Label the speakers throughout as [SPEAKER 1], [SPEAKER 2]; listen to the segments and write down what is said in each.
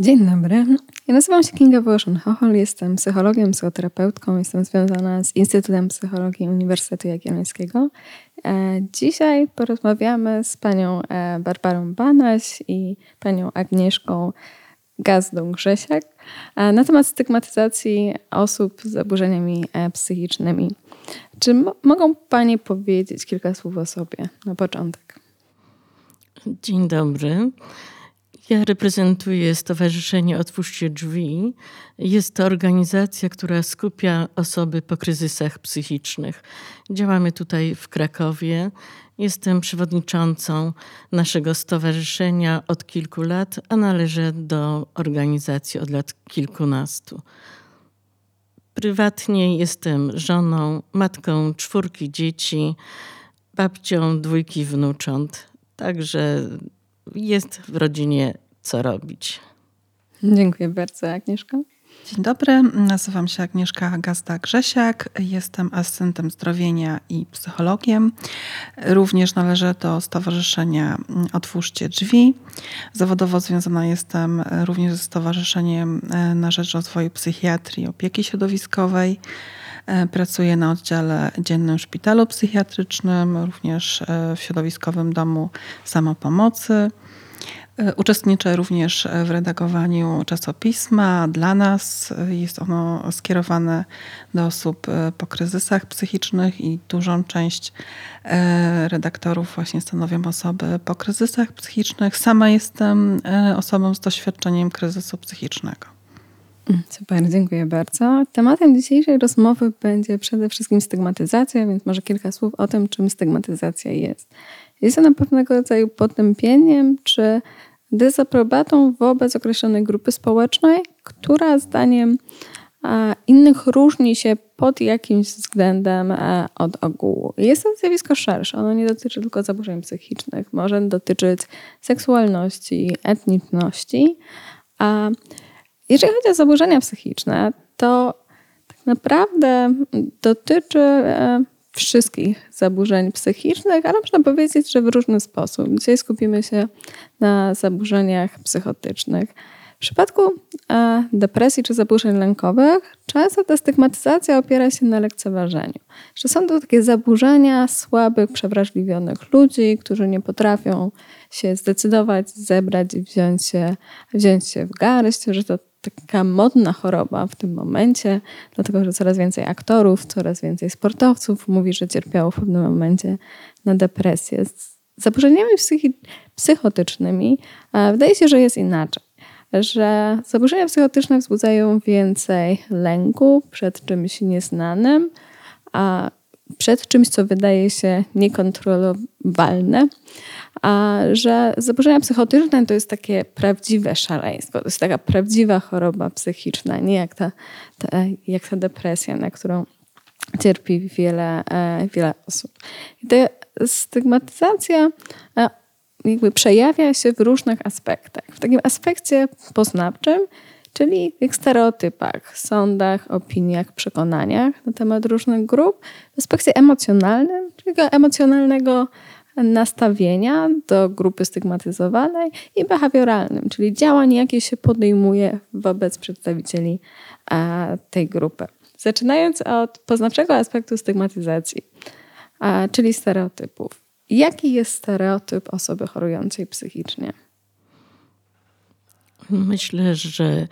[SPEAKER 1] Dzień dobry. Ja nazywam się Kinga Wołoszyn-Hochol, jestem psychologiem, psychoterapeutką, jestem związana z Instytutem Psychologii Uniwersytetu Jagiellońskiego. E, dzisiaj porozmawiamy z panią e, Barbarą Banaś i panią Agnieszką Gazdą-Grzesiak e, na temat stygmatyzacji osób z zaburzeniami psychicznymi. Czy mogą panie powiedzieć kilka słów o sobie na początek?
[SPEAKER 2] Dzień dobry. Ja reprezentuję Stowarzyszenie Otwórzcie Drzwi. Jest to organizacja, która skupia osoby po kryzysach psychicznych. Działamy tutaj w Krakowie. Jestem przewodniczącą naszego stowarzyszenia od kilku lat, a należę do organizacji od lat kilkunastu. Prywatnie jestem żoną, matką czwórki dzieci, babcią dwójki wnucząt. Także jest w rodzinie co robić.
[SPEAKER 1] Dziękuję bardzo, Agnieszka.
[SPEAKER 3] Dzień dobry, nazywam się Agnieszka Gazda-Grzesiak, jestem asystentem zdrowienia i psychologiem. Również należę do Stowarzyszenia Otwórzcie Drzwi. Zawodowo związana jestem również ze Stowarzyszeniem na rzecz rozwoju psychiatrii i opieki środowiskowej. Pracuję na oddziale dziennym szpitalu psychiatrycznym, również w środowiskowym domu samopomocy. E, uczestniczę również w redagowaniu czasopisma. Dla nas jest ono skierowane do osób e, po kryzysach psychicznych i dużą część e, redaktorów właśnie stanowią osoby po kryzysach psychicznych. Sama jestem osobą z doświadczeniem kryzysu psychicznego.
[SPEAKER 1] Super, dziękuję bardzo. Tematem dzisiejszej rozmowy będzie przede wszystkim stygmatyzacja, więc może kilka słów o tym, czym stygmatyzacja jest. Jest ona pewnego rodzaju potępieniem czy dezaprobatą wobec określonej grupy społecznej, która zdaniem innych różni się pod jakimś względem od ogółu. Jest to zjawisko szersze. Ono nie dotyczy tylko zaburzeń psychicznych. Może dotyczyć seksualności, etniczności. A jeżeli chodzi o zaburzenia psychiczne, to tak naprawdę dotyczy e, wszystkich zaburzeń psychicznych, ale można powiedzieć, że w różny sposób. Dzisiaj skupimy się na zaburzeniach psychotycznych. W przypadku e, depresji czy zaburzeń lękowych często ta stygmatyzacja opiera się na lekceważeniu. Że są to takie zaburzenia słabych, przewrażliwionych ludzi, którzy nie potrafią się zdecydować, zebrać i wziąć się, wziąć się w garść, że to taka modna choroba w tym momencie, dlatego że coraz więcej aktorów, coraz więcej sportowców mówi, że cierpiało w pewnym momencie na depresję. Z zaburzeniami psychotycznymi wydaje się, że jest inaczej. Że zaburzenia psychotyczne wzbudzają więcej lęku przed czymś nieznanym, a przed czymś, co wydaje się niekontrolowalne, a że zaburzenia psychotyczne to jest takie prawdziwe szaleństwo, to jest taka prawdziwa choroba psychiczna, nie jak ta, ta jak ta depresja, na którą cierpi wiele, e, wiele osób. I ta stygmatyzacja e, jakby przejawia się w różnych aspektach. W takim aspekcie poznawczym, czyli w stereotypach, sądach, opiniach, przekonaniach na temat różnych grup, w aspekcie emocjonalnym, czyli emocjonalnego nastawienia do grupy stygmatyzowanej i behawioralnym, czyli działań, jakie się podejmuje wobec przedstawicieli tej grupy. Zaczynając od poznawczego aspektu stygmatyzacji, czyli stereotypów. Jaki jest stereotyp osoby chorującej psychicznie?
[SPEAKER 2] Myślę, że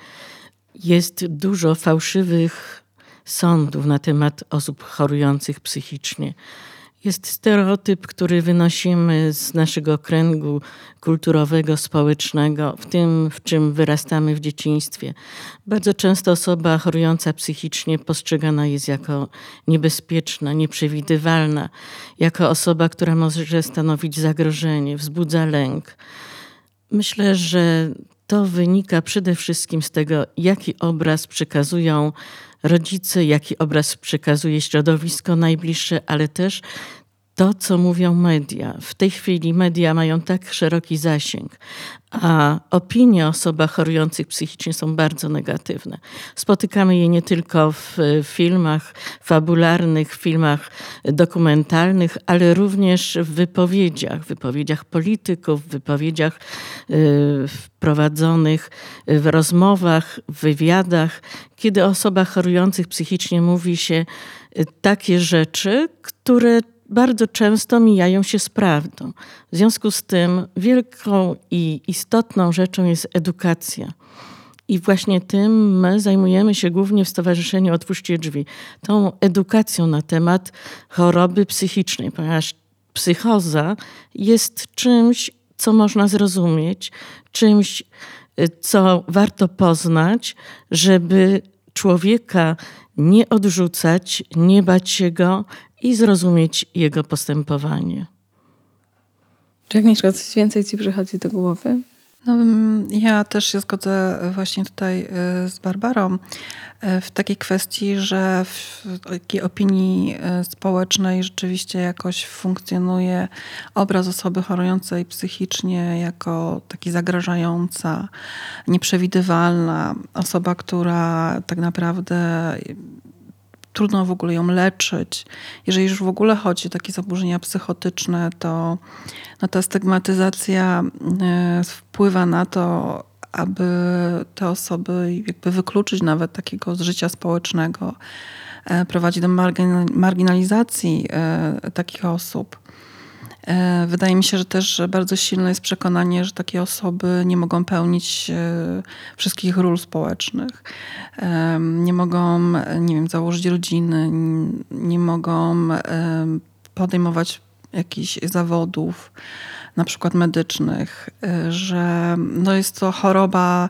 [SPEAKER 2] jest dużo fałszywych sądów na temat osób chorujących psychicznie. Jest stereotyp, który wynosimy z naszego kręgu kulturowego, społecznego, w tym, w czym wyrastamy w dzieciństwie. Bardzo często osoba chorująca psychicznie postrzegana jest jako niebezpieczna, nieprzewidywalna, jako osoba, która może stanowić zagrożenie, wzbudza lęk. Myślę, że to wynika przede wszystkim z tego, jaki obraz przekazują rodzice, jaki obraz przekazuje środowisko najbliższe, ale też to, co mówią media. W tej chwili media mają tak szeroki zasięg, a opinie o osobach chorujących psychicznie są bardzo negatywne. Spotykamy je nie tylko w filmach fabularnych, filmach dokumentalnych, ale również w wypowiedziach, w wypowiedziach polityków, w wypowiedziach y, prowadzonych w rozmowach, w wywiadach, kiedy o osobach chorujących psychicznie mówi się takie rzeczy, które bardzo często mijają się z prawdą. W związku z tym wielką i istotną rzeczą jest edukacja. I właśnie tym my zajmujemy się głównie w Stowarzyszeniu Otwórzcie Drzwi. Tą edukacją na temat choroby psychicznej, ponieważ psychoza jest czymś, co można zrozumieć, czymś, co warto poznać, żeby człowieka nie odrzucać, nie bać się go i zrozumieć jego postępowanie.
[SPEAKER 1] Czy Agnieszka, coś więcej ci przychodzi do głowy?
[SPEAKER 3] No, mm, ja też się zgodzę właśnie tutaj y, z Barbarą y, w takiej kwestii, że w takiej opinii społecznej rzeczywiście jakoś funkcjonuje obraz osoby chorującej psychicznie jako taki zagrażająca, nieprzewidywalna osoba, która tak naprawdę trudno w ogóle ją leczyć. Jeżeli już w ogóle chodzi o takie zaburzenia psychotyczne, to no ta stygmatyzacja e, wpływa na to, aby te osoby jakby wykluczyć nawet takiego z życia społecznego, e, prowadzi do marginalizacji e, takich osób. E, wydaje mi się, że też bardzo silne jest przekonanie, że takie osoby nie mogą pełnić e, wszystkich ról społecznych. E, nie mogą, nie wiem, założyć rodziny, nie mogą podejmować jakichś zawodów, na przykład medycznych, że no jest to choroba,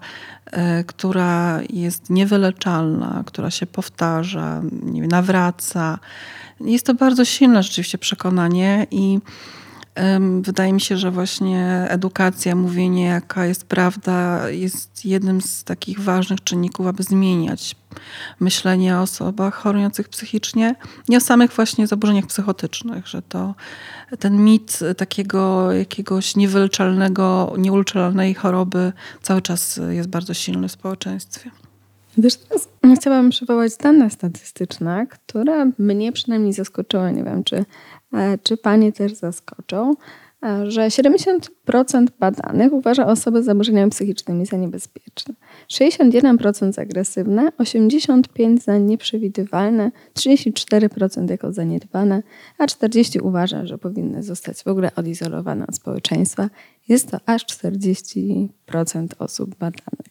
[SPEAKER 3] która jest niewyleczalna, która się powtarza, nie wiem, nawraca. Jest to bardzo silne rzeczywiście przekonanie i Wydaje mi się, że właśnie edukacja, mówienie, jaka jest prawda, jest jednym z takich ważnych czynników, aby zmieniać myślenie o osobach chorujących psychicznie i o samych właśnie zaburzeniach psychotycznych, że to ten mit takiego jakiegoś niewyleczalnego, nieuleczalnej choroby cały czas jest bardzo silny w społeczeństwie.
[SPEAKER 1] Wiesz, teraz chciałabym przywołać dane statystyczne, które mnie przynajmniej zaskoczyły. Nie wiem, czy czy Panie też zaskoczą, e, że 70% badanych uważa osoby z zaburzeniami psychicznymi za niebezpieczne, 61% za agresywne, 85% za nieprzewidywalne, 34% jako zaniedbane, a 40% uważa, że powinny zostać w ogóle odizolowane od społeczeństwa. Jest to aż 40% osób badanych.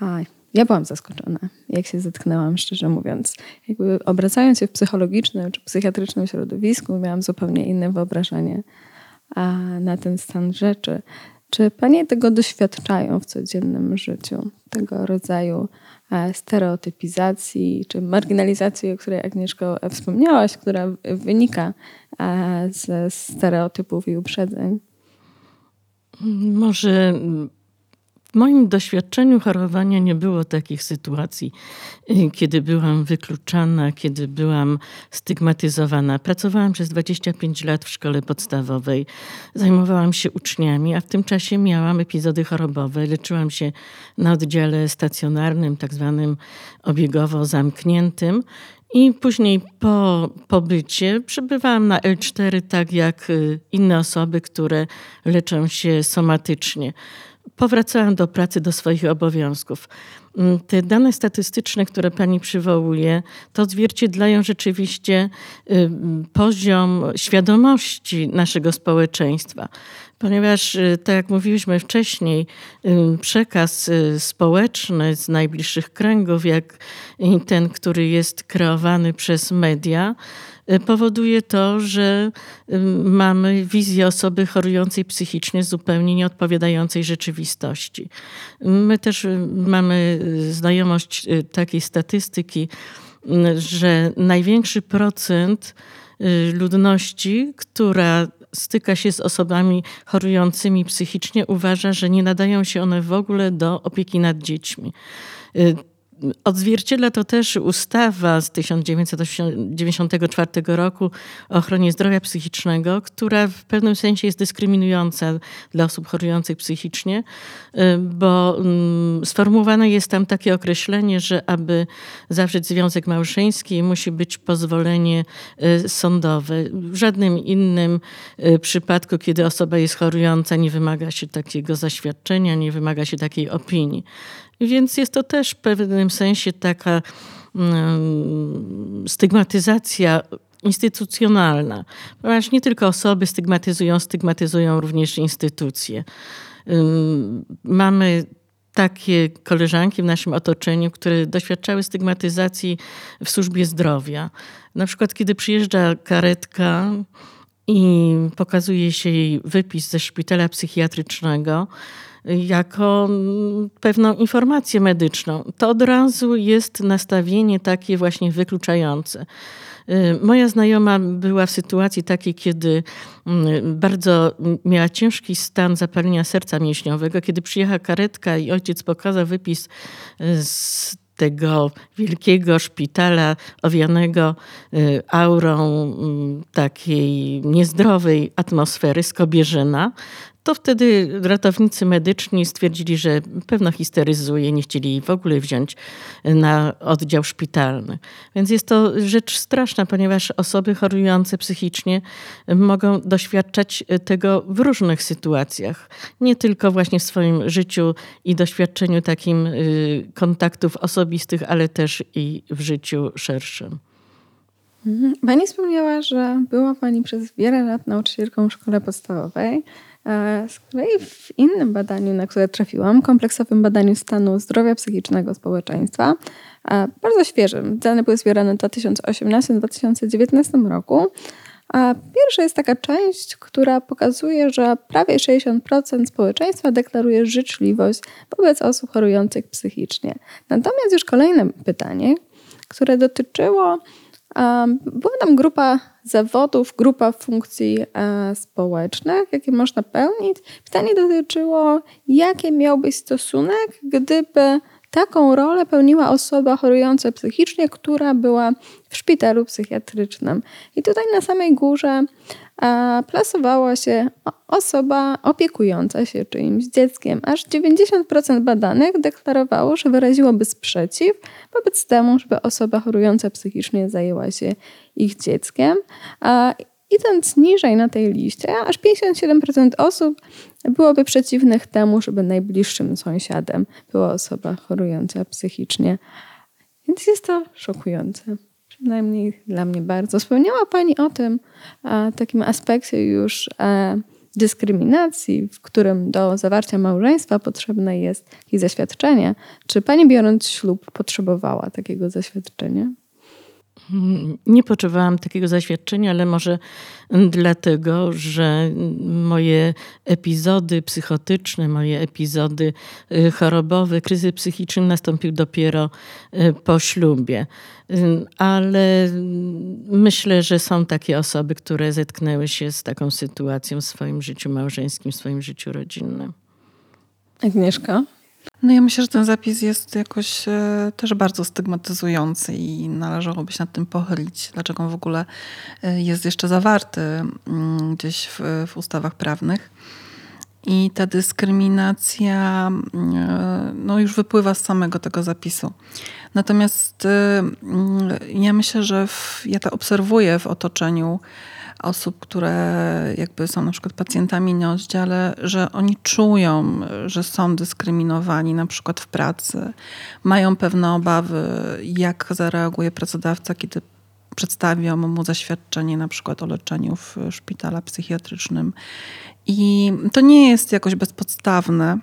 [SPEAKER 1] Aj. Ja byłam zaskoczona, jak się zetknęłam, szczerze mówiąc. Jakby obracając się w psychologicznym czy psychiatrycznym środowisku, miałam zupełnie inne wyobrażenie na ten stan rzeczy. Czy panie tego doświadczają w codziennym życiu? Tego rodzaju e, stereotypizacji czy marginalizacji, o której Agnieszko wspomniałaś, która wynika e, ze stereotypów i uprzedzeń?
[SPEAKER 2] Może w moim doświadczeniu chorowania nie było takich sytuacji, y, kiedy byłam wykluczana, kiedy byłam stygmatyzowana. Pracowałam przez 25 lat w szkole podstawowej, zajmowałam się uczniami, a w tym czasie miałam epizody chorobowe. Leczyłam się na oddziale stacjonarnym, tak zwanym obiegowo zamkniętym. I później po pobycie przebywałam na L4 tak jak y, inne osoby, które leczą się somatycznie powracałam do pracy, do swoich obowiązków. Mm, te dane statystyczne, które pani przywołuje, to odzwierciedlają rzeczywiście y, poziom świadomości naszego społeczeństwa. Ponieważ, y, tak jak mówiliśmy wcześniej, y, przekaz społeczny z najbliższych kręgów, jak ten, który jest kreowany przez media, Y, powoduje to, że y, mamy wizję osoby chorującej psychicznie zupełnie nieodpowiadającej rzeczywistości. My też y, mamy znajomość takiej statystyki, że największy procent ludności, która styka się z osobami chorującymi psychicznie, uważa, że nie nadają się one w ogóle do opieki nad dziećmi Odzwierciedla to też ustawa z 1994 roku o ochronie zdrowia psychicznego, która w pewnym sensie jest dyskryminująca dla osób chorujących psychicznie, y, bo mm, sformułowane jest tam takie określenie, że aby zawrzeć związek małżeński musi być pozwolenie y, sądowe. W żadnym innym y, przypadku, kiedy osoba jest chorująca, nie wymaga się takiego zaświadczenia, nie wymaga się takiej opinii. Więc jest to też w pewnym sensie taka mm, stygmatyzacja instytucjonalna, ponieważ nie tylko osoby stygmatyzują, stygmatyzują również instytucje. Mamy takie koleżanki w naszym otoczeniu, które doświadczały stygmatyzacji w służbie zdrowia. Na przykład, kiedy przyjeżdża karetka i pokazuje się jej wypis ze szpitala psychiatrycznego, jako pewną informację medyczną. To od razu jest nastawienie takie właśnie wykluczające. Y, moja znajoma była w sytuacji takiej, kiedy mm, bardzo miała ciężki stan zapalenia serca mięśniowego. Kiedy przyjechała karetka i ojciec pokazał wypis y, z tego wielkiego szpitala owianego y, aurą mm, takiej niezdrowej atmosfery z Kobierzyna, to wtedy ratownicy medyczni stwierdzili, że pewno histeryzuje, nie chcieli jej w ogóle wziąć na oddział szpitalny. Więc jest to rzecz straszna, ponieważ osoby chorujące psychicznie mogą doświadczać tego w różnych sytuacjach. Nie tylko właśnie w swoim życiu i doświadczeniu takim y, kontaktów osobistych, ale też i w życiu szerszym.
[SPEAKER 1] Mhm. Pani wspomniała, że była Pani przez wiele lat nauczycielką w szkole podstawowej. E, z kolei w innym badaniu, na które trafiłam, kompleksowym badaniu stanu zdrowia psychicznego społeczeństwa, e, bardzo świeżym, dane były zbierane w 2018-2019 roku. A pierwsza jest taka część, która pokazuje, że prawie 60% społeczeństwa deklaruje życzliwość wobec osób chorujących psychicznie. Natomiast już kolejne pytanie, które dotyczyło była tam grupa zawodów, grupa funkcji e, społecznych, jakie można pełnić. Pytanie dotyczyło, jaki miałbyś stosunek, gdyby taką rolę pełniła osoba chorująca psychicznie, która była w szpitalu psychiatrycznym. I tutaj na samej górze plasowała się osoba opiekująca się czyimś dzieckiem. Aż 90% badanych deklarowało, że wyraziłoby sprzeciw wobec temu, żeby osoba chorująca psychicznie zajęła się ich dzieckiem. Idąc niżej na tej liście, aż 57% osób byłoby przeciwnych temu, żeby najbliższym sąsiadem była osoba chorująca psychicznie. Więc jest to szokujące przynajmniej dla mnie bardzo. Wspomniała Pani o tym a, takim aspekcie już a, dyskryminacji, w którym do zawarcia małżeństwa potrzebne jest jakieś zaświadczenie. Czy Pani biorąc ślub potrzebowała takiego zaświadczenia?
[SPEAKER 2] Nie potrzebowałam takiego zaświadczenia, ale może dlatego, że moje epizody psychotyczne, moje epizody y, chorobowe, kryzys psychiczny nastąpił dopiero y, po ślubie. Y, ale myślę, że są takie osoby, które zetknęły się z taką sytuacją w swoim życiu małżeńskim, w swoim życiu rodzinnym.
[SPEAKER 1] Agnieszka?
[SPEAKER 3] No ja myślę, że ten zapis jest jakoś e, też bardzo stygmatyzujący i należałoby się nad tym pochylić, dlaczego on w ogóle e, jest jeszcze zawarty mm, gdzieś w, w ustawach prawnych. I ta dyskryminacja mm, e, no, już wypływa z samego tego zapisu. Natomiast mm, ja myślę, że w, ja to obserwuję w otoczeniu osób, które jakby są na przykład pacjentami na oddziale, że oni czują, że są dyskryminowani na przykład w pracy, mają pewne obawy, jak zareaguje pracodawca, kiedy przedstawią mu zaświadczenie na przykład o leczeniu w szpitalu psychiatrycznym. I to nie jest jakoś bezpodstawne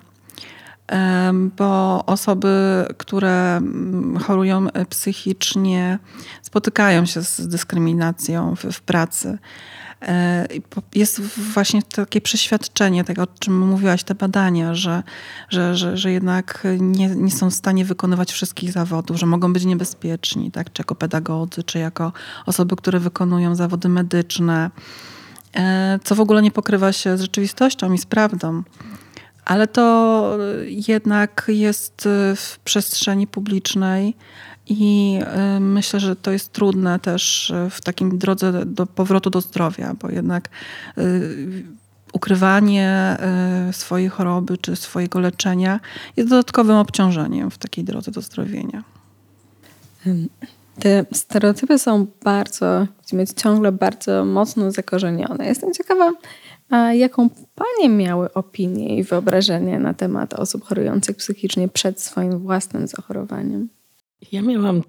[SPEAKER 3] bo osoby, które mm, chorują psychicznie, spotykają się z dyskryminacją w, w pracy. E, jest właśnie takie przeświadczenie tego, o czym mówiłaś, te badania, że, że, że, że jednak nie, nie są w stanie wykonywać wszystkich zawodów, że mogą być niebezpieczni, tak? czy jako pedagodzy, czy jako osoby, które wykonują zawody medyczne, e, co w ogóle nie pokrywa się z rzeczywistością i z prawdą. Ale to jednak jest w przestrzeni publicznej i y, myślę, że to jest trudne też w takim drodze do powrotu do zdrowia, bo jednak y, ukrywanie y, swojej choroby czy swojego leczenia jest dodatkowym obciążeniem w takiej drodze do zdrowienia.
[SPEAKER 1] Te stereotypy są bardzo, ciągle bardzo mocno zakorzenione. Jestem ciekawa, a jaką panie miały opinię i wyobrażenie na temat osób chorujących psychicznie przed swoim własnym zachorowaniem?
[SPEAKER 2] Ja miałam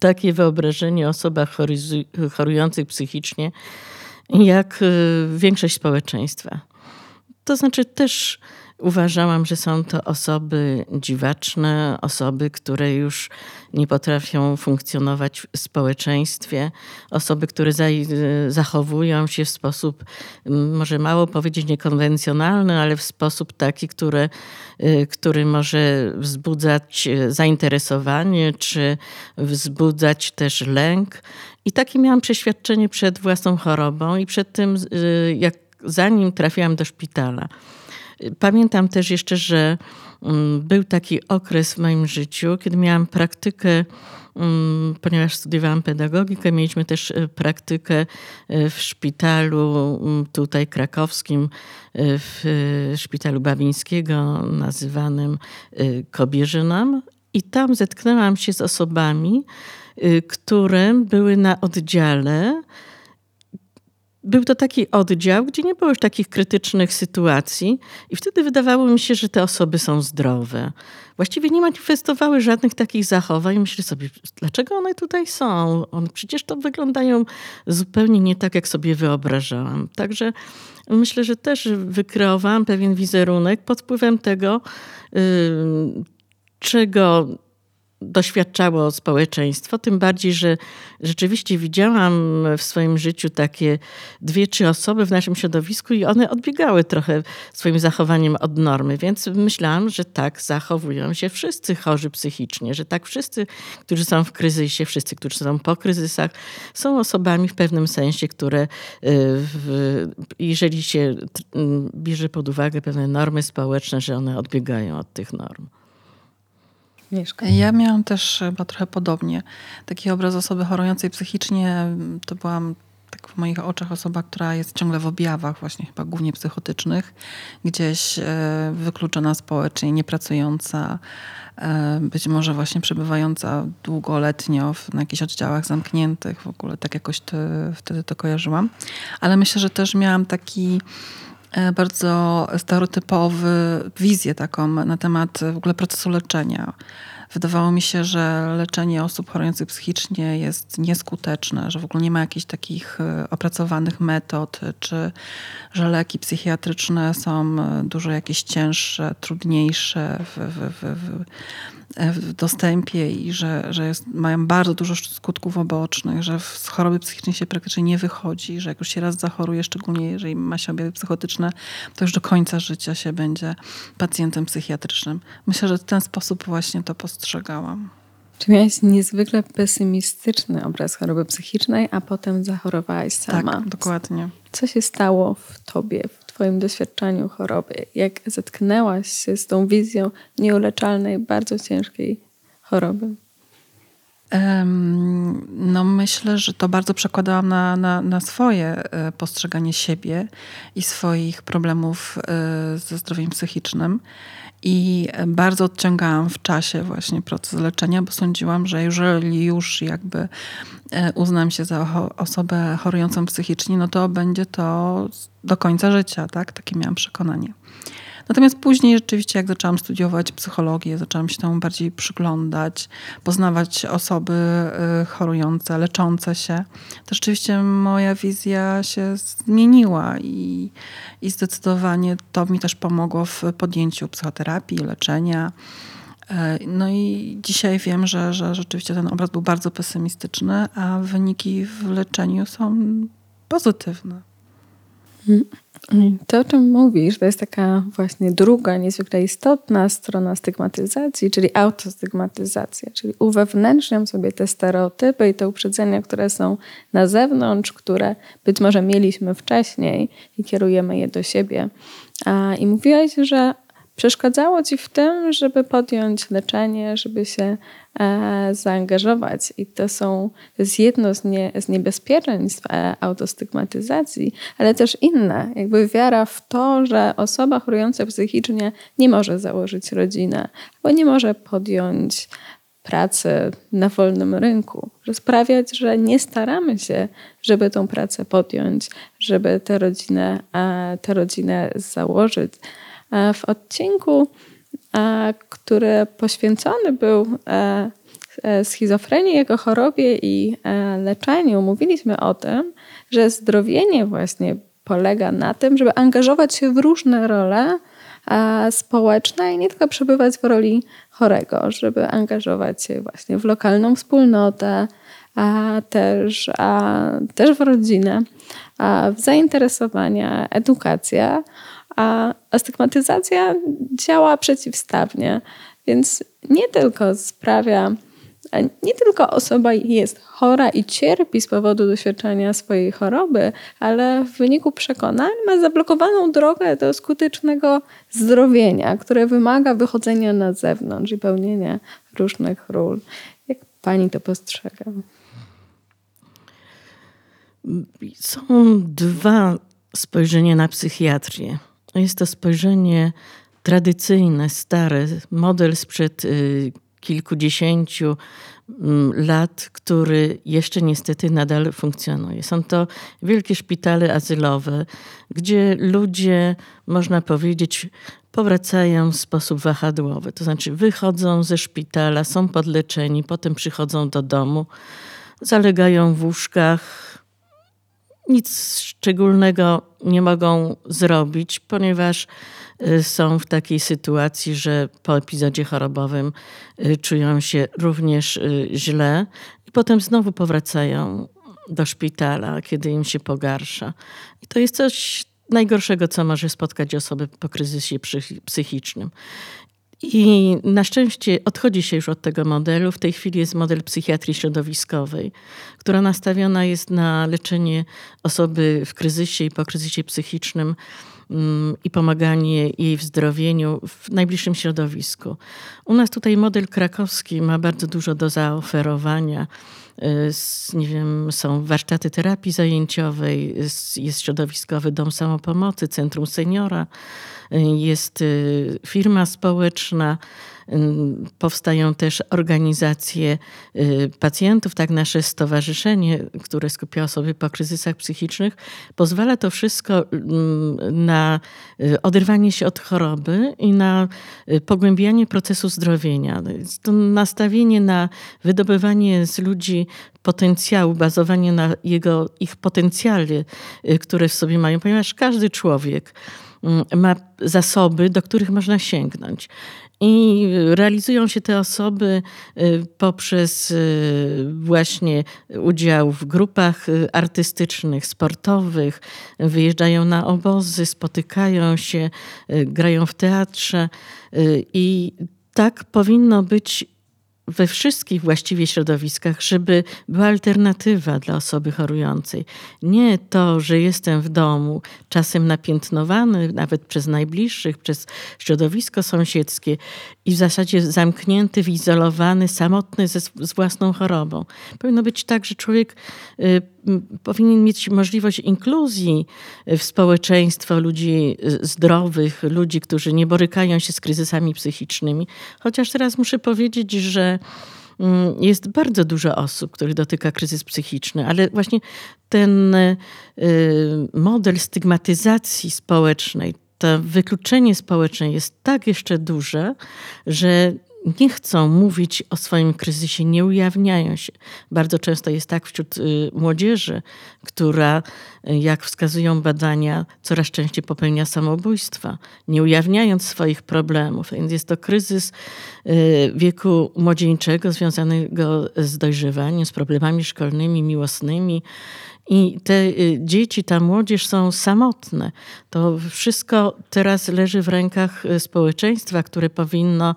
[SPEAKER 2] takie wyobrażenie o osobach chorujących psychicznie, jak y, większość społeczeństwa. To znaczy też Uważałam, że są to osoby dziwaczne, osoby, które już nie potrafią funkcjonować w społeczeństwie, osoby, które zachowują się w sposób, może mało powiedzieć niekonwencjonalny, ale w sposób taki, który, y, który może wzbudzać zainteresowanie, czy wzbudzać też lęk. I takie miałam przeświadczenie przed własną chorobą i przed tym, y, jak zanim trafiłam do szpitala. Pamiętam też jeszcze, że mm, był taki okres w moim życiu, kiedy miałam praktykę, mm, ponieważ studiowałam pedagogikę, mieliśmy też e, praktykę e, w szpitalu mm, tutaj krakowskim, e, w szpitalu Babińskiego, nazywanym Kobierzynem. I tam zetknęłam się z osobami, które były na oddziale, był to taki oddział, gdzie nie było już takich krytycznych sytuacji, i wtedy wydawało mi się, że te osoby są zdrowe. Właściwie nie manifestowały żadnych takich zachowań. Myślę sobie, dlaczego one tutaj są? One przecież to wyglądają zupełnie nie tak, jak sobie wyobrażałam. Także myślę, że też wykreowałam pewien wizerunek pod wpływem tego, yy, czego doświadczało społeczeństwo, tym bardziej, że rzeczywiście widziałam w swoim życiu takie dwie, trzy osoby w naszym środowisku i one odbiegały trochę swoim zachowaniem od normy, więc myślałam, że tak zachowują się wszyscy chorzy psychicznie, że tak wszyscy, którzy są w kryzysie, wszyscy, którzy są po kryzysach, są osobami w pewnym sensie, które y, jeżeli się bierze pod uwagę pewne normy społeczne, że one odbiegają od tych norm.
[SPEAKER 3] Ja miałam też chyba trochę podobnie. Taki obraz osoby chorującej psychicznie to byłam tak w moich oczach osoba, która jest ciągle w objawach, właśnie chyba głównie psychotycznych, gdzieś e, wykluczona społecznie, niepracująca, e, być może właśnie przebywająca długoletnio na jakichś oddziałach zamkniętych. W ogóle tak jakoś to, wtedy to kojarzyłam. Ale myślę, że też miałam taki E, bardzo stereotypowy wizję taką na temat w ogóle procesu leczenia. Wydawało mi się, że leczenie osób chorujących psychicznie jest nieskuteczne, że w ogóle nie ma jakichś takich e, opracowanych metod, czy że leki psychiatryczne są e, dużo jakieś cięższe, trudniejsze w, w, w, w dostępie i że, że jest, mają bardzo dużo skutków obocznych, że z choroby psychicznej się praktycznie nie wychodzi, że jak już się raz zachoruje, szczególnie jeżeli ma się objawy psychotyczne, to już do końca życia się będzie pacjentem psychiatrycznym. Myślę, że w ten sposób właśnie to postrzegałam.
[SPEAKER 1] Czy miałaś niezwykle pesymistyczny obraz choroby psychicznej, a potem zachorowałaś sama?
[SPEAKER 3] Tak, dokładnie.
[SPEAKER 1] Co się stało w tobie, Twoim doświadczeniu choroby? Jak zetknęłaś się z tą wizją nieuleczalnej, bardzo ciężkiej choroby?
[SPEAKER 3] No myślę, że to bardzo przekładałam na, na, na, swoje e, postrzeganie siebie i swoich problemów e, ze zdrowiem psychicznym. I bardzo odciągałam w czasie właśnie proces leczenia, bo sądziłam, że jeżeli już jakby e, uznam się za osobę chorującą psychicznie, no to będzie to do końca życia, tak? Takie miałam przekonanie. Natomiast później rzeczywiście, jak zaczęłam studiować psychologię, zaczęłam się temu bardziej przyglądać, poznawać osoby y, chorujące, leczące się, to rzeczywiście moja wizja się zmieniła i, i zdecydowanie to mi też pomogło w podjęciu psychoterapii, leczenia. Y, no i dzisiaj wiem, że, że rzeczywiście ten obraz był bardzo pesymistyczny, a wyniki w leczeniu są pozytywne.
[SPEAKER 1] To, o czym mówisz, to jest taka właśnie druga, niezwykle istotna strona stygmatyzacji, czyli autostygmatyzacja, czyli uwewnętrzniam sobie te stereotypy i te uprzedzenia, które są na zewnątrz, które być może mieliśmy wcześniej i kierujemy je do siebie. I mówiłaś, że przeszkadzało ci w tym, żeby podjąć leczenie, żeby się e, zaangażować. I to, są, to jest jedno z, nie, z niebezpieczeństw e, autostygmatyzacji, ale też inne. Jakby wiara w to, że osoba chorująca psychicznie nie może założyć rodziny, bo nie może podjąć pracy na wolnym rynku, że sprawiać, że nie staramy się, żeby tą pracę podjąć, żeby tę rodzinę, e, tę rodzinę założyć. E, w odcinku, e, który poświęcony był schizofrenii jako chorobie i leczeniu, mówiliśmy o tym, że zdrowienie właśnie polega na tym, żeby angażować się w różne role społeczne i nie tylko przebywać w roli chorego, żeby angażować się właśnie w lokalną wspólnotę, a też, a też w rodzinę, a w zainteresowania, edukacja, a, a stygmatyzacja działa przeciwstawnie, więc nie tylko sprawia, nie tylko osoba jest chora i cierpi z powodu doświadczenia swojej choroby, ale w wyniku przekonań ma zablokowaną drogę do skutecznego zdrowienia, które wymaga wychodzenia na zewnątrz i pełnienia różnych ról. Jak pani to postrzega?
[SPEAKER 2] Są dwa spojrzenia na psychiatrię. Jest to spojrzenie tradycyjne, stare, model sprzed y, kilkudziesięciu mm, lat, który jeszcze niestety nadal funkcjonuje. Są to wielkie szpitale azylowe, gdzie ludzie, można powiedzieć, powracają w sposób wahadłowy. To znaczy wychodzą ze szpitala, są podleczeni, potem przychodzą do domu, zalegają w łóżkach, nic szczególnego nie mogą zrobić, ponieważ y, są w takiej sytuacji, że po epizodzie chorobowym y, czują się również y, źle i potem znowu powracają do szpitala, kiedy im się pogarsza. I to jest coś najgorszego, co może spotkać osobę po kryzysie psychicznym. I na szczęście odchodzi się już od tego modelu. W tej chwili jest model psychiatrii środowiskowej, która nastawiona jest na leczenie osoby w kryzysie i po kryzysie psychicznym mm, i pomaganie jej w zdrowieniu w najbliższym środowisku. U nas tutaj model krakowski ma bardzo dużo do zaoferowania. Nie wiem, są warsztaty terapii zajęciowej, jest środowiskowy dom samopomocy, centrum seniora jest y, firma społeczna, y, powstają też organizacje y, pacjentów, tak nasze stowarzyszenie, które skupia osoby po kryzysach psychicznych, pozwala to wszystko na oderwanie się od choroby i na pogłębianie procesu zdrowienia. To nastawienie na wydobywanie z ludzi potencjału, bazowanie na jego, ich potencjale, które w sobie mają, ponieważ każdy człowiek Mm, ma zasoby, do których można sięgnąć. I realizują się te osoby y, poprzez y, właśnie udział w grupach y, artystycznych, sportowych, wyjeżdżają na obozy, spotykają się, grają w teatrze. I tak powinno być we wszystkich właściwie środowiskach, żeby była alternatywa dla osoby chorującej. Nie to, że jestem w domu, czasem napiętnowany nawet przez najbliższych, przez środowisko sąsiedzkie i w zasadzie zamknięty, wyizolowany, samotny ze, z własną chorobą. Powinno być tak, że człowiek y, powinien mieć możliwość inkluzji w społeczeństwo ludzi y, zdrowych, ludzi, którzy nie borykają się z kryzysami psychicznymi. Chociaż teraz muszę powiedzieć, że mm, jest bardzo dużo osób, których dotyka kryzys psychiczny, ale właśnie ten y, model stygmatyzacji społecznej, to wykluczenie społeczne jest tak jeszcze duże, że nie chcą mówić o swoim kryzysie, nie ujawniają się. Bardzo często jest tak wśród y, młodzieży, która, y, jak wskazują badania, coraz częściej popełnia samobójstwa, nie ujawniając swoich problemów. Więc jest to kryzys y, wieku młodzieńczego związanego z dojrzewaniem, z problemami szkolnymi, miłosnymi, i te y, dzieci, ta młodzież są samotne. To wszystko teraz leży w rękach y, społeczeństwa, które powinno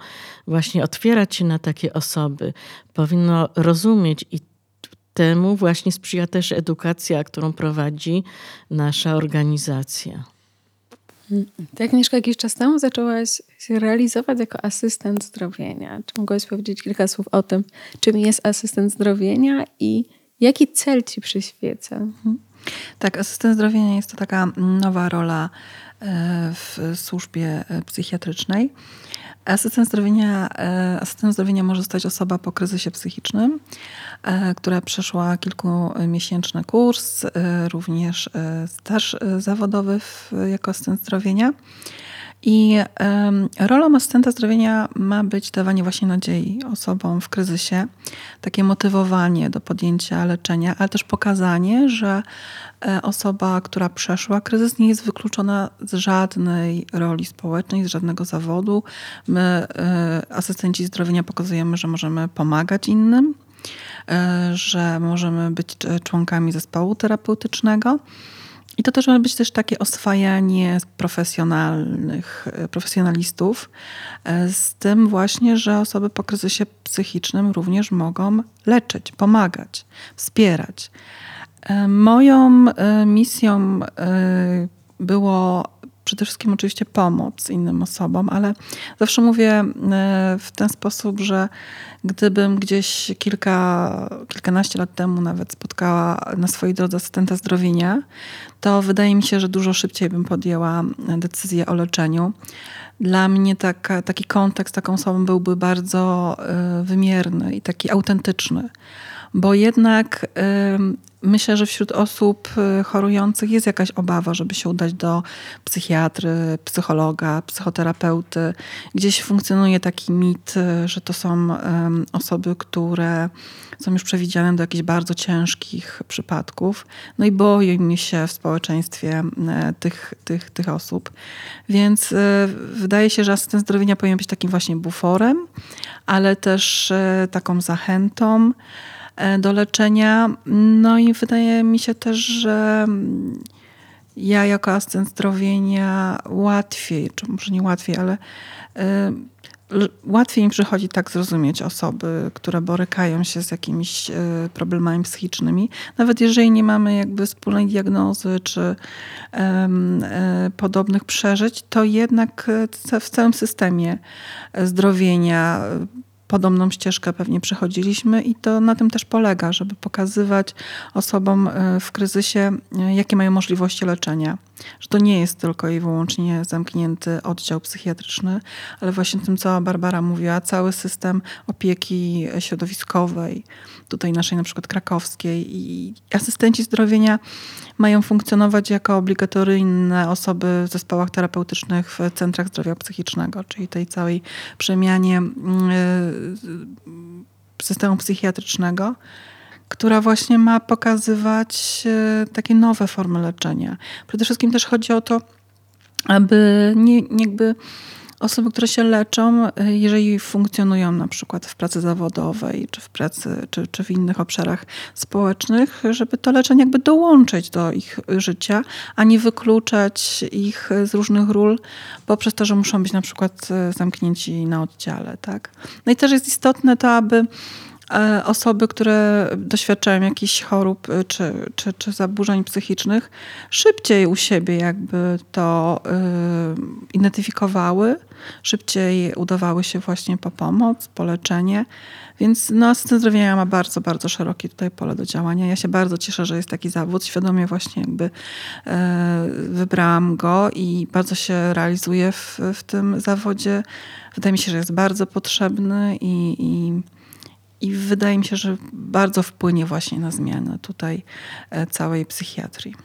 [SPEAKER 2] właśnie otwierać się na takie osoby, powinno rozumieć i temu właśnie sprzyja też edukacja, którą prowadzi nasza organizacja.
[SPEAKER 1] Ty, Agnieszka, jakiś czas temu zaczęłaś się realizować jako asystent zdrowienia. Czy mogłaś powiedzieć kilka słów o tym, czym jest asystent zdrowienia i jaki cel ci przyświeca? Mhm.
[SPEAKER 3] Tak, asystent zdrowienia jest to taka nowa rola e, w służbie e, psychiatrycznej. Asystent zdrowienia, e, asystent zdrowienia może zostać osoba po kryzysie psychicznym, która przeszła kilkumiesięczny kurs, również staż zawodowy jako asystent zdrowienia. I rolą asystenta zdrowienia ma być dawanie właśnie nadziei osobom w kryzysie, takie motywowanie do podjęcia leczenia, ale też pokazanie, że e, osoba, która przeszła kryzys, nie jest wykluczona z żadnej roli społecznej, z żadnego zawodu. My, e, asystenci zdrowienia, pokazujemy, że możemy pomagać innym, e, że możemy być członkami zespołu terapeutycznego. I to też ma być też takie oswajanie profesjonalnych, profesjonalistów e, z tym właśnie, że osoby po kryzysie psychicznym również mogą leczyć, pomagać, wspierać. E, moją e, misją było przede wszystkim oczywiście pomoc innym osobom, ale zawsze mówię e, w ten sposób, że gdybym gdzieś kilka, kilkanaście lat temu nawet spotkała na swojej drodze asystenta zdrowienia, to wydaje mi się, że dużo szybciej bym podjęła decyzję o leczeniu. Dla mnie taka, taki kontekst taką osobą byłby bardzo e, wymierny i taki autentyczny bo jednak myślę, że wśród osób y, chorujących jest jakaś obawa, żeby się udać do psychiatry, psychologa, psychoterapeuty. Gdzieś funkcjonuje taki mit, y, że to są osoby, które są już przewidziane do jakichś bardzo ciężkich przypadków. No i boję się w społeczeństwie y, tych, tych, tych osób. Więc wydaje się, że asystent zdrowienia powinien być takim właśnie buforem, ale też taką zachętą. E, do leczenia. No i wydaje mi się też, że ja jako asystent zdrowienia łatwiej, czy może nie łatwiej, ale e, łatwiej mi przychodzi tak zrozumieć osoby, które borykają się z jakimiś e, problemami psychicznymi. Nawet jeżeli nie mamy jakby wspólnej diagnozy czy podobnych przeżyć, to jednak w całym systemie zdrowienia podobną ścieżkę pewnie przechodziliśmy i to na tym też polega, żeby pokazywać osobom e, w kryzysie, e, jakie mają możliwości leczenia. Że to nie jest tylko i wyłącznie zamknięty oddział psychiatryczny, ale właśnie tym, co Barbara mówiła, cały system opieki środowiskowej, tutaj naszej na przykład krakowskiej i asystenci zdrowienia mają funkcjonować jako obligatoryjne osoby w zespołach terapeutycznych w centrach zdrowia psychicznego, czyli tej całej przemianie mm, y, systemu psychiatrycznego, która właśnie ma pokazywać y, takie nowe formy leczenia. Przede wszystkim też chodzi o to, aby nie, jakby osoby, które się leczą, y, jeżeli funkcjonują na przykład w pracy zawodowej, czy w pracy, czy, czy w innych obszarach społecznych, żeby to leczenie jakby dołączyć do ich życia, a nie wykluczać ich z różnych ról poprzez to, że muszą być na przykład y, zamknięci na oddziale. Tak? No i też jest istotne to, aby osoby, które doświadczają jakichś chorób e, czy, czy, czy zaburzeń psychicznych, szybciej u siebie jakby to y, identyfikowały, szybciej udawały się właśnie po pomoc, po leczenie. Więc no, asystent zdrowienia ma bardzo, bardzo szerokie tutaj pole do działania. Ja się bardzo cieszę, że jest taki zawód. Świadomie właśnie jakby e, wybrałam go i bardzo się realizuję w, w tym zawodzie. Wydaje mi się, że jest bardzo potrzebny i, i i wydaje mi się, że bardzo wpłynie właśnie na zmianę tutaj e, całej psychiatrii.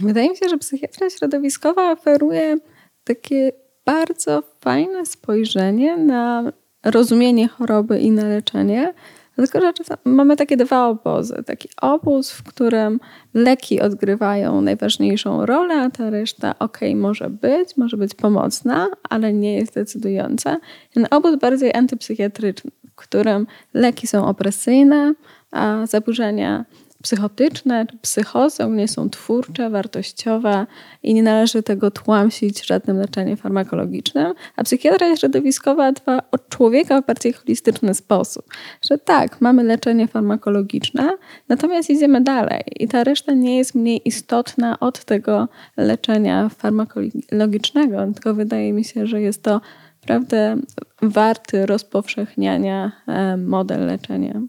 [SPEAKER 1] Wydaje mi się, że psychiatria środowiskowa oferuje takie bardzo fajne spojrzenie na rozumienie choroby i na leczenie. Tylko, że mamy takie dwa obozy. Taki obóz, w którym leki odgrywają najważniejszą rolę, a ta reszta ok, może być, może być pomocna, ale nie jest decydująca. Ten obóz bardziej antypsychiatryczny, którym leki są opresyjne, a zaburzenia psychotyczne, psychozy ogólnie są twórcze, wartościowe i nie należy tego tłamsić żadnym leczeniem farmakologicznym, a psychiatria środowiskowa dba o człowieka w bardziej holistyczny sposób. Że tak, mamy leczenie farmakologiczne, natomiast idziemy dalej i ta reszta nie jest mniej istotna od tego leczenia farmakologicznego, tylko wydaje mi się, że jest to naprawdę warty rozpowszechniania e, model leczenia.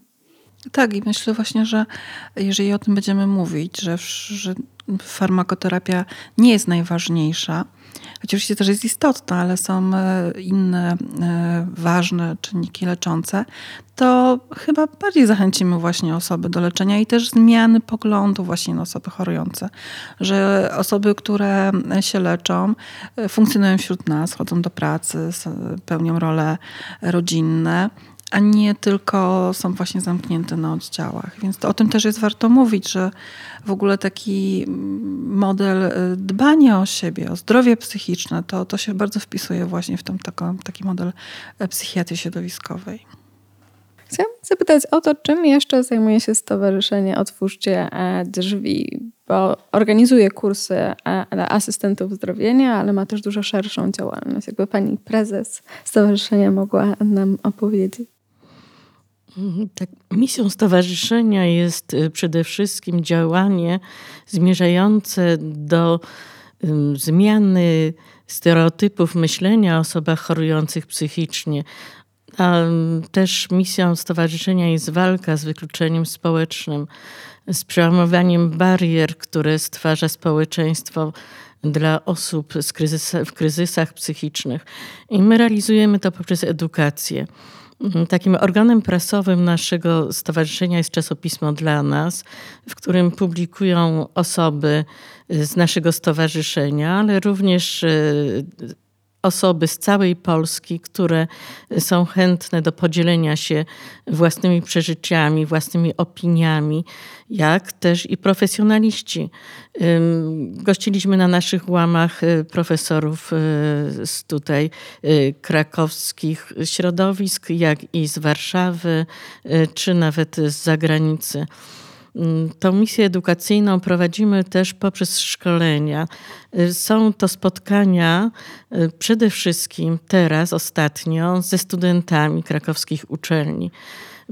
[SPEAKER 3] Tak, i myślę właśnie, że jeżeli o tym będziemy mówić, że, że farmakoterapia nie jest najważniejsza, oczywiście też jest istotna, ale są e, inne e, ważne czynniki leczące, to chyba bardziej zachęcimy właśnie osoby do leczenia i też zmiany poglądu właśnie na osoby chorujące. Że osoby, które się leczą, e, funkcjonują wśród nas, chodzą do pracy, pełnią role rodzinne, a nie tylko są właśnie zamknięte na oddziałach. Więc to, o tym też jest warto mówić, że w ogóle taki model y, dbania o siebie, o zdrowie psychiczne, to, to się bardzo wpisuje właśnie w taką, taki model e, psychiatrii środowiskowej.
[SPEAKER 1] Chciałam zapytać o to, czym jeszcze zajmuje się Stowarzyszenie Otwórzcie e, Drzwi, bo organizuje kursy e, dla asystentów zdrowienia, ale ma też dużo szerszą działalność. Jakby pani prezes stowarzyszenia mogła nam opowiedzieć.
[SPEAKER 2] Mhm, tak, misją stowarzyszenia jest y, przede wszystkim działanie zmierzające do zmiany stereotypów myślenia o osobach chorujących psychicznie. A też misją stowarzyszenia jest walka z wykluczeniem społecznym, z przełamowaniem barier, które stwarza społeczeństwo dla osób w kryzysach psychicznych. I my realizujemy to poprzez edukację. Mhm, takim organem prasowym naszego stowarzyszenia jest czasopismo dla nas, w którym publikują osoby z naszego stowarzyszenia, ale również e, osoby z całej Polski, które są chętne do podzielenia się własnymi przeżyciami, własnymi opiniami, jak też i profesjonaliści. Gościliśmy na naszych łamach y, profesorów y, z tutaj y, krakowskich środowisk, jak i z Warszawy, czy nawet z zagranicy. Mm, tą misję edukacyjną prowadzimy też poprzez szkolenia. Y, są to spotkania y, przede wszystkim teraz, ostatnio, ze studentami krakowskich uczelni.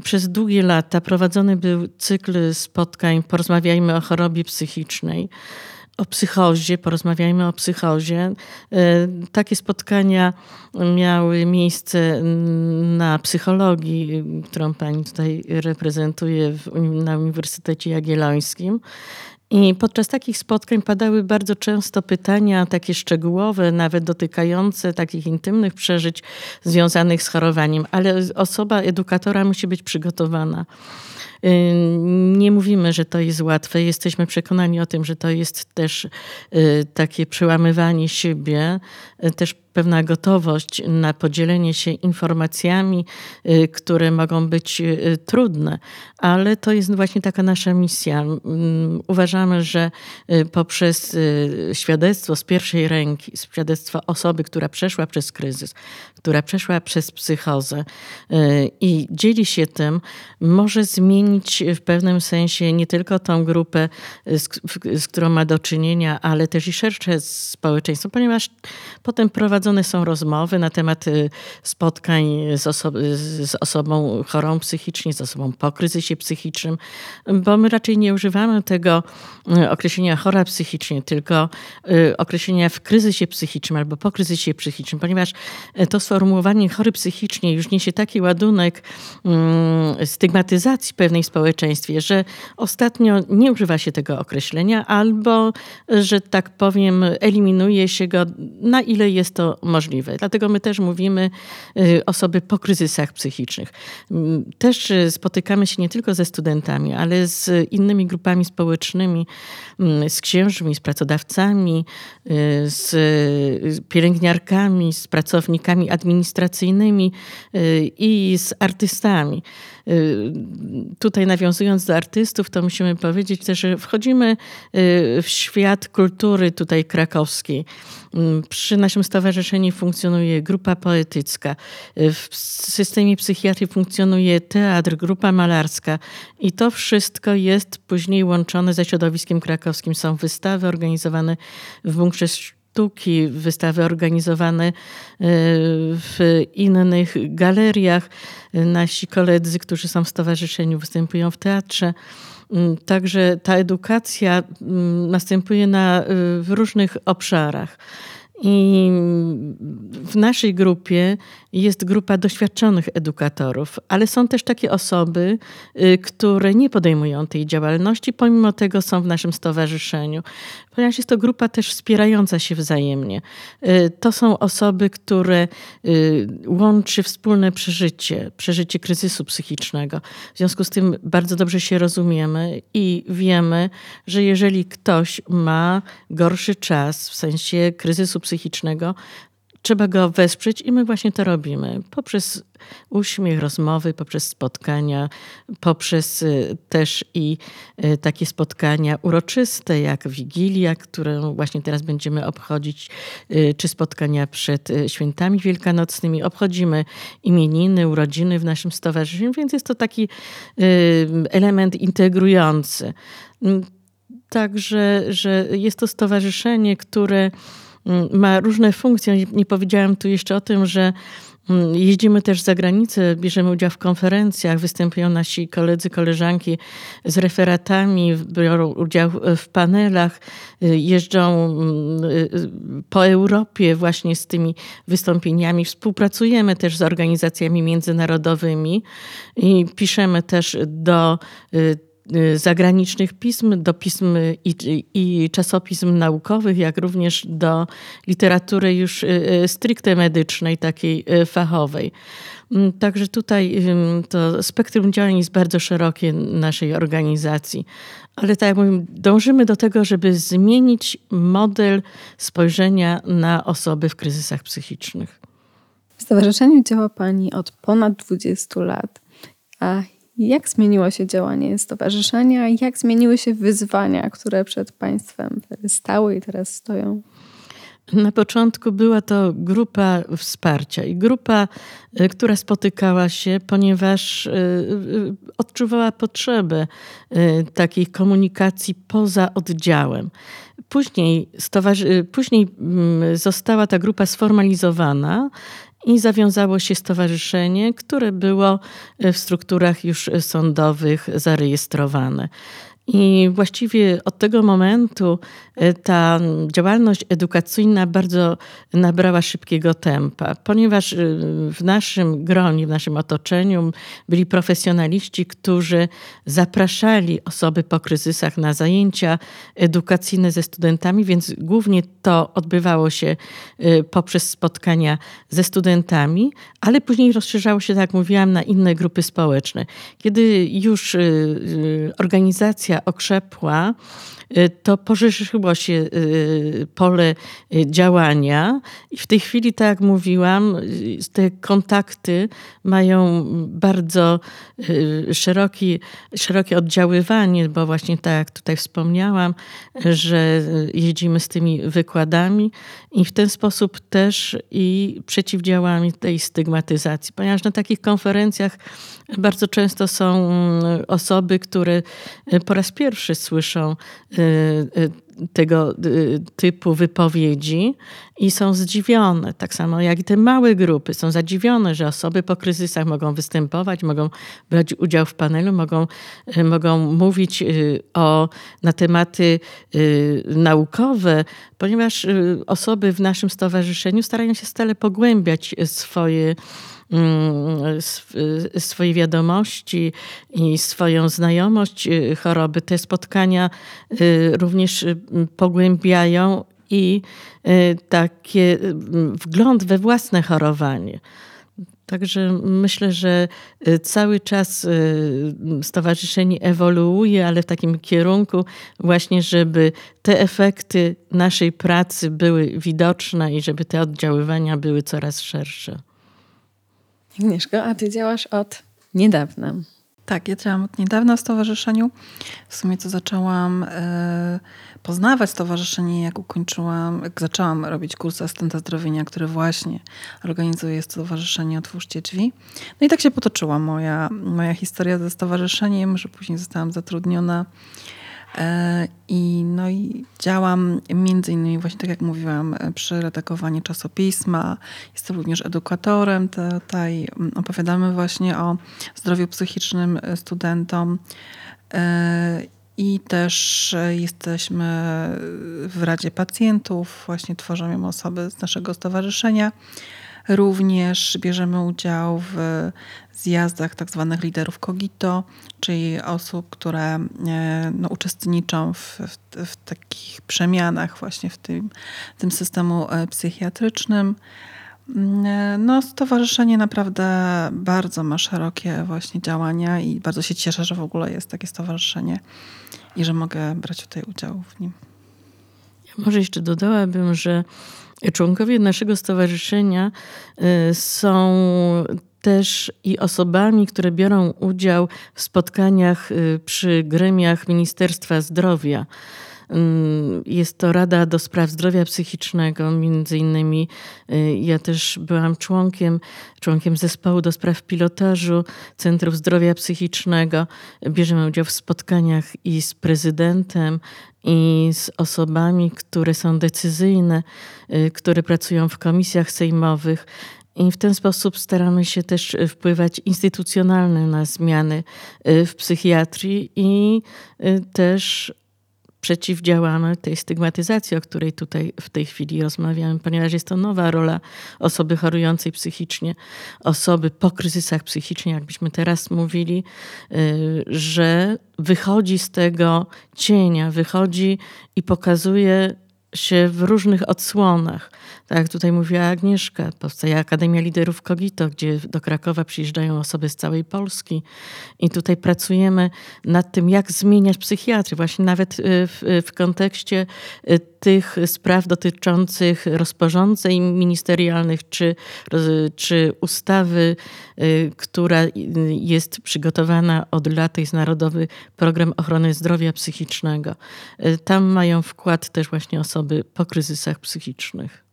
[SPEAKER 2] Przez długie lata prowadzony był cykl spotkań Porozmawiajmy o chorobie psychicznej o psychozie, porozmawiajmy o psychozie. E, takie spotkania miały miejsce na psychologii, którą pani tutaj reprezentuje na Uniwersytecie Jagiellońskim. I podczas takich spotkań padały bardzo często pytania takie szczegółowe, nawet dotykające takich intymnych przeżyć związanych z chorowaniem, ale osoba edukatora musi być przygotowana. Nie mówimy, że to jest łatwe. Jesteśmy przekonani o tym, że to jest też y, takie przełamywanie siebie, y, też pewna gotowość na podzielenie się informacjami, y, które mogą być y, trudne, ale to jest właśnie taka nasza misja. Mm, uważamy, że y, poprzez świadectwo z pierwszej ręki, świadectwo osoby, która przeszła przez kryzys, która przeszła przez psychozę i dzieli się tym, może zmienić w pewnym sensie nie tylko tą grupę, z, z którą ma do czynienia, ale też i szersze społeczeństwo, ponieważ potem prowadzą prowadzone są rozmowy na temat y, spotkań z, oso z osobą chorą psychicznie, z osobą po kryzysie psychicznym, bo my raczej nie używamy tego y, określenia chora psychicznie, tylko y, określenia w kryzysie psychicznym albo po kryzysie psychicznym, ponieważ to sformułowanie chory psychicznie już niesie taki ładunek mm, stygmatyzacji pewnej społeczeństwie, że ostatnio nie używa się tego określenia albo, że tak powiem, eliminuje się go, na ile jest to możliwe. Dlatego my też mówimy y, osoby po kryzysach psychicznych. Mm, też y, spotykamy się nie tylko ze studentami, ale z innymi grupami społecznymi, mm, z księżmi, z pracodawcami, y, z pielęgniarkami, z pracownikami administracyjnymi i z artystami. Tutaj nawiązując do artystów, to musimy powiedzieć też, że wchodzimy w świat kultury tutaj krakowskiej. Mm, przy naszym stowarzyszeniu stowarzyszeniu funkcjonuje grupa poetycka. W systemie psychiatrii funkcjonuje teatr, grupa malarska i to wszystko jest później łączone ze środowiskiem krakowskim. Są wystawy organizowane w bunkrze sztuki, wystawy organizowane e, w innych galeriach. Nasi koledzy, którzy są w stowarzyszeniu, występują w teatrze. Mm, także ta edukacja mm, następuje na, y, w różnych obszarach. I w naszej grupie jest grupa doświadczonych edukatorów, ale są też takie osoby, y, które nie podejmują tej działalności, pomimo tego są w naszym stowarzyszeniu, ponieważ jest to grupa też wspierająca się wzajemnie. Y, to są osoby, które y, łączy wspólne przeżycie, przeżycie kryzysu psychicznego. W związku z tym bardzo dobrze się rozumiemy i wiemy, że jeżeli ktoś ma gorszy czas w sensie kryzysu psychicznego, trzeba go wesprzeć i my właśnie to robimy. Poprzez uśmiech, rozmowy, poprzez spotkania, poprzez y, też i y, takie spotkania uroczyste, jak Wigilia, którą właśnie teraz będziemy obchodzić, y, czy spotkania przed świętami wielkanocnymi. Obchodzimy imieniny, urodziny w naszym stowarzyszeniu, więc jest to taki element integrujący. Także, że jest to stowarzyszenie, które ma różne funkcje. Nie powiedziałam tu jeszcze o tym, że mm, Jeździmy też za granicę, bierzemy udział w konferencjach, występują nasi koledzy, koleżanki z referatami, biorą udział w panelach, y, jeżdżą mm, y, po Europie właśnie z tymi wystąpieniami. Współpracujemy też z organizacjami międzynarodowymi i piszemy też do Y, zagranicznych pism, do pism i, i, czasopism naukowych, jak również do literatury już y, y, stricte medycznej, takiej fachowej. Mm, także tutaj to spektrum działań jest bardzo szerokie naszej organizacji. Ale tak jak mówię, dążymy do tego, żeby zmienić model spojrzenia na osoby w kryzysach psychicznych.
[SPEAKER 1] W stowarzyszeniu działa Pani od ponad 20 lat. A jak zmieniło się działanie stowarzyszenia? Jak zmieniły się wyzwania, które przed państwem stały i teraz stoją?
[SPEAKER 2] Na początku była to grupa wsparcia i grupa, y, która spotykała się, ponieważ y, y, odczuwała potrzebę takiej komunikacji poza oddziałem. Później, później mm, została ta grupa sformalizowana i zawiązało się stowarzyszenie, które było w strukturach już sądowych zarejestrowane. I właściwie od tego momentu e, ta działalność edukacyjna bardzo nabrała szybkiego tempa, ponieważ e, w naszym gronie, w naszym otoczeniu byli profesjonaliści, którzy zapraszali osoby po kryzysach na zajęcia edukacyjne ze studentami, więc głównie to odbywało się e, poprzez spotkania ze studentami, ale później rozszerzało się, tak jak mówiłam, na inne grupy społeczne. Kiedy już organizacja okrzepła, to poszerzyło się y, pole y, działania. I w tej chwili, tak jak mówiłam, te kontakty mają bardzo szeroki, szerokie oddziaływanie, bo właśnie tak jak tutaj wspomniałam, że jeździmy z tymi wykładami i w ten sposób też i przeciwdziałamy tej stygmatyzacji, ponieważ na takich konferencjach bardzo często są mm, osoby, które po raz pierwszy słyszą tego typu wypowiedzi i są zdziwione. Tak samo jak i te małe grupy są zadziwione, że osoby po kryzysach mogą występować, mogą brać udział w panelu, mogą, mogą mówić o, na tematy naukowe, ponieważ osoby w naszym stowarzyszeniu starają się stale pogłębiać swoje swoje wiadomości i swoją znajomość y, choroby. Te spotkania y, również y, pogłębiają i taki wgląd we własne chorowanie. Także myślę, że cały czas stowarzyszenie ewoluuje, ale w takim kierunku właśnie, żeby te efekty naszej pracy były widoczne i żeby te oddziaływania były coraz szersze.
[SPEAKER 1] Agnieszko, a ty działasz od niedawna.
[SPEAKER 3] Tak, ja działam od niedawna w stowarzyszeniu. W sumie to zaczęłam e, poznawać stowarzyszenie, jak ukończyłam, jak zaczęłam robić kurs asystenta zdrowienia, który właśnie organizuje stowarzyszenie Otwórzcie Drzwi. No i tak się potoczyła moja, moja historia ze stowarzyszeniem, że później zostałam zatrudniona I, no i działam między innymi właśnie tak jak mówiłam e, przy redagowaniu czasopisma. Jestem również edukatorem. Tutaj mm, opowiadamy właśnie o zdrowiu psychicznym e, studentom. I też jesteśmy w Radzie Pacjentów, właśnie tworzą ją osoby z naszego stowarzyszenia. Również bierzemy udział w zjazdach tzw. Tak liderów Cogito, czyli osób, które e, no, uczestniczą w, w, w, takich przemianach właśnie w tym, tym systemu e, psychiatrycznym. Mm, e, no, stowarzyszenie naprawdę bardzo ma szerokie właśnie działania i bardzo się cieszę, że w ogóle jest takie stowarzyszenie i że mogę brać tutaj udział w nim.
[SPEAKER 2] Ja może jeszcze dodałabym, że członkowie naszego stowarzyszenia są też i osobami, które biorą udział w spotkaniach y, przy gremiach Ministerstwa Zdrowia. Jest to Rada do Spraw Zdrowia Psychicznego, między innymi y, ja też byłam członkiem, członkiem zespołu do spraw pilotażu Centrów Zdrowia Psychicznego. Bierzemy udział w spotkaniach i z prezydentem, i z osobami, które są decyzyjne, y, które pracują w komisjach sejmowych. I w ten sposób staramy się też wpływać instytucjonalnie na zmiany e, w psychiatrii i też przeciwdziałamy tej stygmatyzacji, o której tutaj w tej chwili rozmawiamy, ponieważ jest to nowa rola osoby chorującej psychicznie, osoby po kryzysach psychicznych, jakbyśmy teraz mówili, że wychodzi z tego cienia, wychodzi i pokazuje się w różnych odsłonach. Tak jak tutaj mówiła Agnieszka, powstaje Akademia Liderów Kogito, gdzie do Krakowa przyjeżdżają osoby z całej Polski i tutaj pracujemy nad tym, jak zmieniać psychiatrię, właśnie nawet y, w, w kontekście y, tych spraw dotyczących rozporządzeń ministerialnych czy, czy ustawy, y, która jest przygotowana od lat, jest Narodowy Program Ochrony Zdrowia Psychicznego. Tam mają wkład też właśnie osoby po kryzysach psychicznych.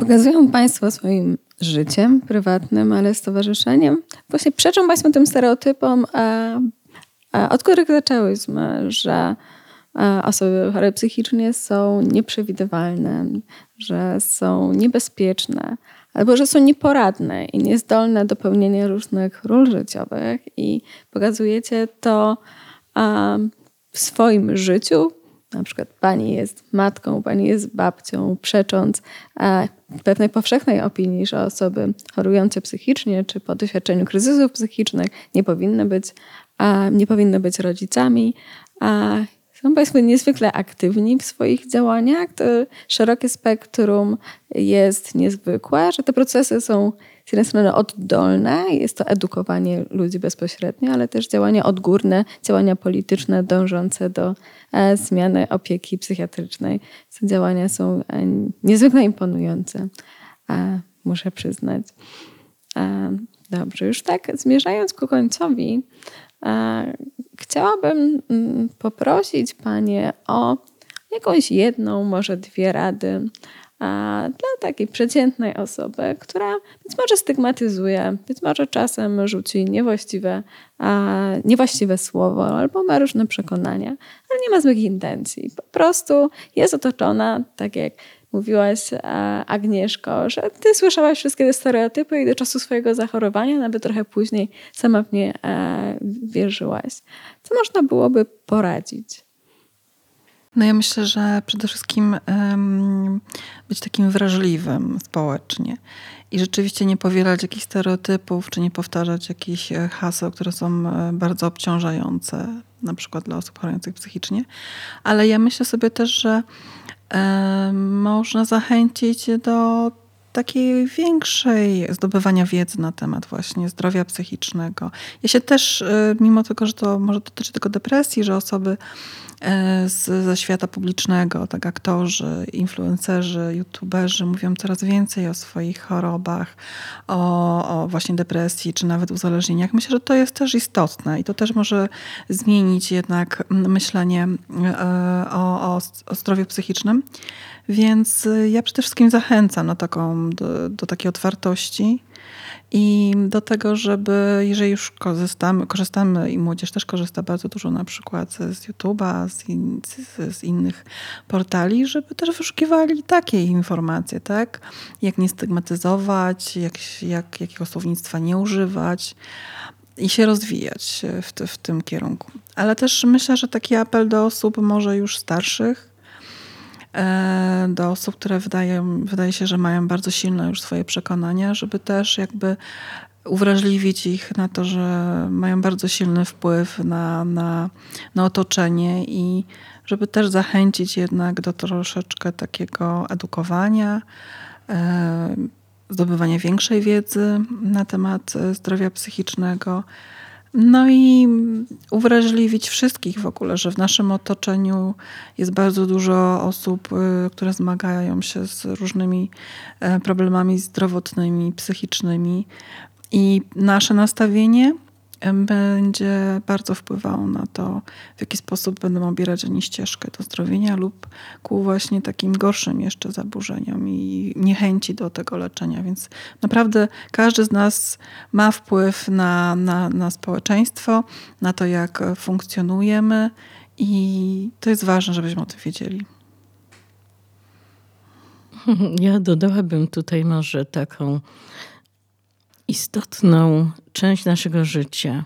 [SPEAKER 1] Pokazują Państwo swoim życiem prywatnym, ale stowarzyszeniem. Właśnie przeczą Państwo tym stereotypom, a, a od których zaczęłyśmy, że osoby chore psychicznie są nieprzewidywalne, że są niebezpieczne, albo że są nieporadne i niezdolne do pełnienia różnych ról życiowych. I pokazujecie to w swoim życiu, na przykład pani jest matką, pani jest babcią, przecząc pewnej powszechnej opinii, że osoby chorujące psychicznie czy po doświadczeniu kryzysów psychicznych nie powinny być, nie powinny być rodzicami. Są Państwo niezwykle aktywni w swoich działaniach. To szerokie spektrum jest niezwykłe, że te procesy są z jednej strony oddolne, jest to edukowanie ludzi bezpośrednio, ale też działania odgórne, działania polityczne dążące do e, zmiany opieki psychiatrycznej. Te działania są e, niezwykle imponujące, muszę przyznać. E, dobrze, już tak zmierzając ku końcowi, chciałabym mm, poprosić Panie o jakąś jedną, może dwie rady dla takiej przeciętnej osoby, która być może stygmatyzuje, być może czasem rzuci niewłaściwe, niewłaściwe słowo albo ma różne przekonania, ale nie ma złych intencji. Po prostu jest otoczona, tak jak mówiłaś, e, Agnieszko, że ty słyszałaś wszystkie te stereotypy i do czasu swojego zachorowania, nawet trochę później sama w nie e, wierzyłaś. Co można byłoby poradzić?
[SPEAKER 3] No ja myślę, że przede wszystkim um, być takim wrażliwym społecznie i rzeczywiście nie powielać jakichś stereotypów, czy nie powtarzać jakichś e, haseł, które są bardzo obciążające, na przykład dla osób chorujących psychicznie. Ale ja myślę sobie też, że można zachęcić do takiej większej zdobywania wiedzy na temat właśnie zdrowia psychicznego. Ja się też, e, mimo tego, że to może dotyczy tylko depresji, że osoby e, z, ze świata publicznego, tak aktorzy, influencerzy, youtuberzy mówią coraz więcej o swoich chorobach, o, o właśnie depresji, czy nawet uzależnieniach. Myślę, że to jest też istotne i to też może zmienić jednak myślenie e, o, o, o zdrowiu psychicznym. Więc ja przede wszystkim zachęcam taką, do, do takiej otwartości i do tego, żeby jeżeli już korzystamy, korzystamy i młodzież też korzysta bardzo dużo na przykład z YouTube'a, z, in, z, z, innych portali, żeby też wyszukiwali takie informacje, tak? Jak nie stygmatyzować, jak, jak, jakiego słownictwa nie używać i się rozwijać w, te, w tym kierunku. Ale też myślę, że taki apel do osób może już starszych, do osób, które wydaje, wydaje się, że mają bardzo silne już swoje przekonania, żeby też jakby uwrażliwić ich na to, że mają bardzo silny wpływ na, na, na otoczenie i żeby też zachęcić jednak do troszeczkę takiego edukowania, e, zdobywania większej wiedzy na temat zdrowia psychicznego. No i uwrażliwić wszystkich w ogóle, że w naszym otoczeniu jest bardzo dużo osób, y, które zmagają się z różnymi e, problemami zdrowotnymi, psychicznymi. I nasze nastawienie będzie bardzo wpływało na to, w jaki sposób będą obierać oni ścieżkę do zdrowienia lub ku właśnie takim gorszym jeszcze zaburzeniom i niechęci do tego leczenia. Więc naprawdę każdy z nas ma wpływ na, na, na społeczeństwo, na to, jak funkcjonujemy i to jest ważne, żebyśmy o tym wiedzieli.
[SPEAKER 2] Ja dodałabym tutaj może taką istotną część naszego życia.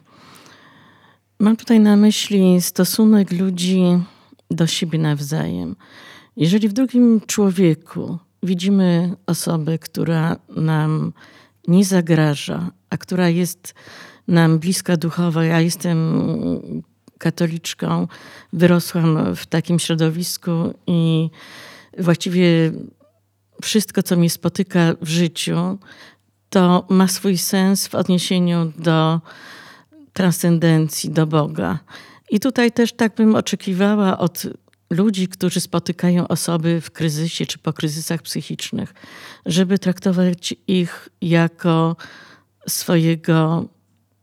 [SPEAKER 2] Mam tutaj na myśli stosunek ludzi do siebie nawzajem. Jeżeli w drugim człowieku widzimy osobę, która nam nie zagraża, a która jest nam bliska duchowo, ja jestem katoliczką, wyrosłam w takim środowisku i właściwie wszystko, co mnie spotyka w życiu, to ma swój sens w odniesieniu do transcendencji, do Boga. I tutaj też tak bym oczekiwała od ludzi, którzy spotykają osoby w kryzysie czy po kryzysach psychicznych, żeby traktować ich jako swojego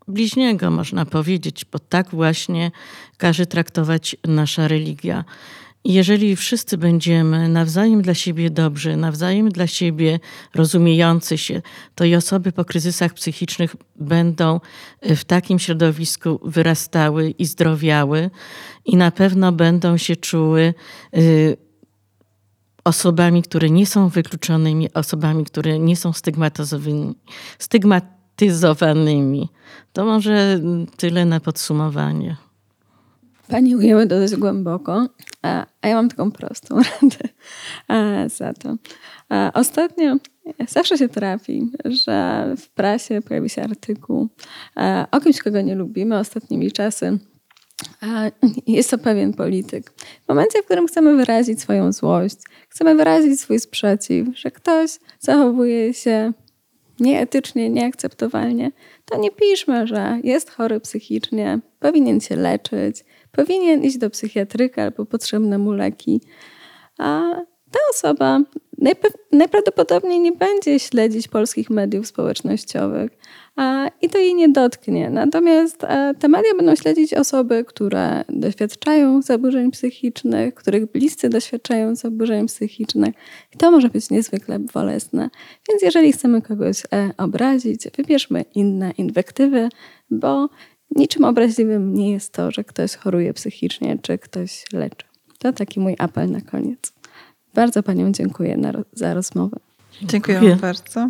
[SPEAKER 2] bliźniego, można powiedzieć, bo tak właśnie każe traktować nasza religia. Jeżeli wszyscy będziemy nawzajem dla siebie dobrzy, nawzajem dla siebie rozumiejący się, to i osoby po kryzysach psychicznych będą w takim środowisku wyrastały i zdrowiały i na pewno będą się czuły y, osobami, które nie są wykluczonymi, osobami, które nie są stygmatyzowanymi. To może tyle na podsumowanie.
[SPEAKER 1] Pani ujęły to dość głęboko, a, a ja mam taką prostą radę a, za to. A, ostatnio zawsze się trafi, że w prasie pojawi się artykuł o kimś, kogo nie lubimy ostatnimi czasy. Jest to pewien polityk. W momencie, w którym chcemy wyrazić swoją złość, chcemy wyrazić swój sprzeciw, że ktoś zachowuje się nieetycznie, nieakceptowalnie, to nie piszmy, że jest chory psychicznie, powinien się leczyć, powinien iść do psychiatryka albo potrzebne mu leki. A ta osoba najprawdopodobniej nie będzie śledzić polskich mediów społecznościowych a, i to jej nie dotknie. Natomiast a, te media będą śledzić osoby, które doświadczają zaburzeń psychicznych, których bliscy doświadczają zaburzeń psychicznych. I to może być niezwykle bolesne. Więc jeżeli chcemy kogoś e, obrazić, wybierzmy inne inwektywy, bo Niczym obraźliwym nie jest to, że ktoś choruje psychicznie, czy ktoś leczy. To taki mój apel na koniec. Bardzo Panią dziękuję za rozmowę.
[SPEAKER 3] Dziękuję, dziękuję bardzo.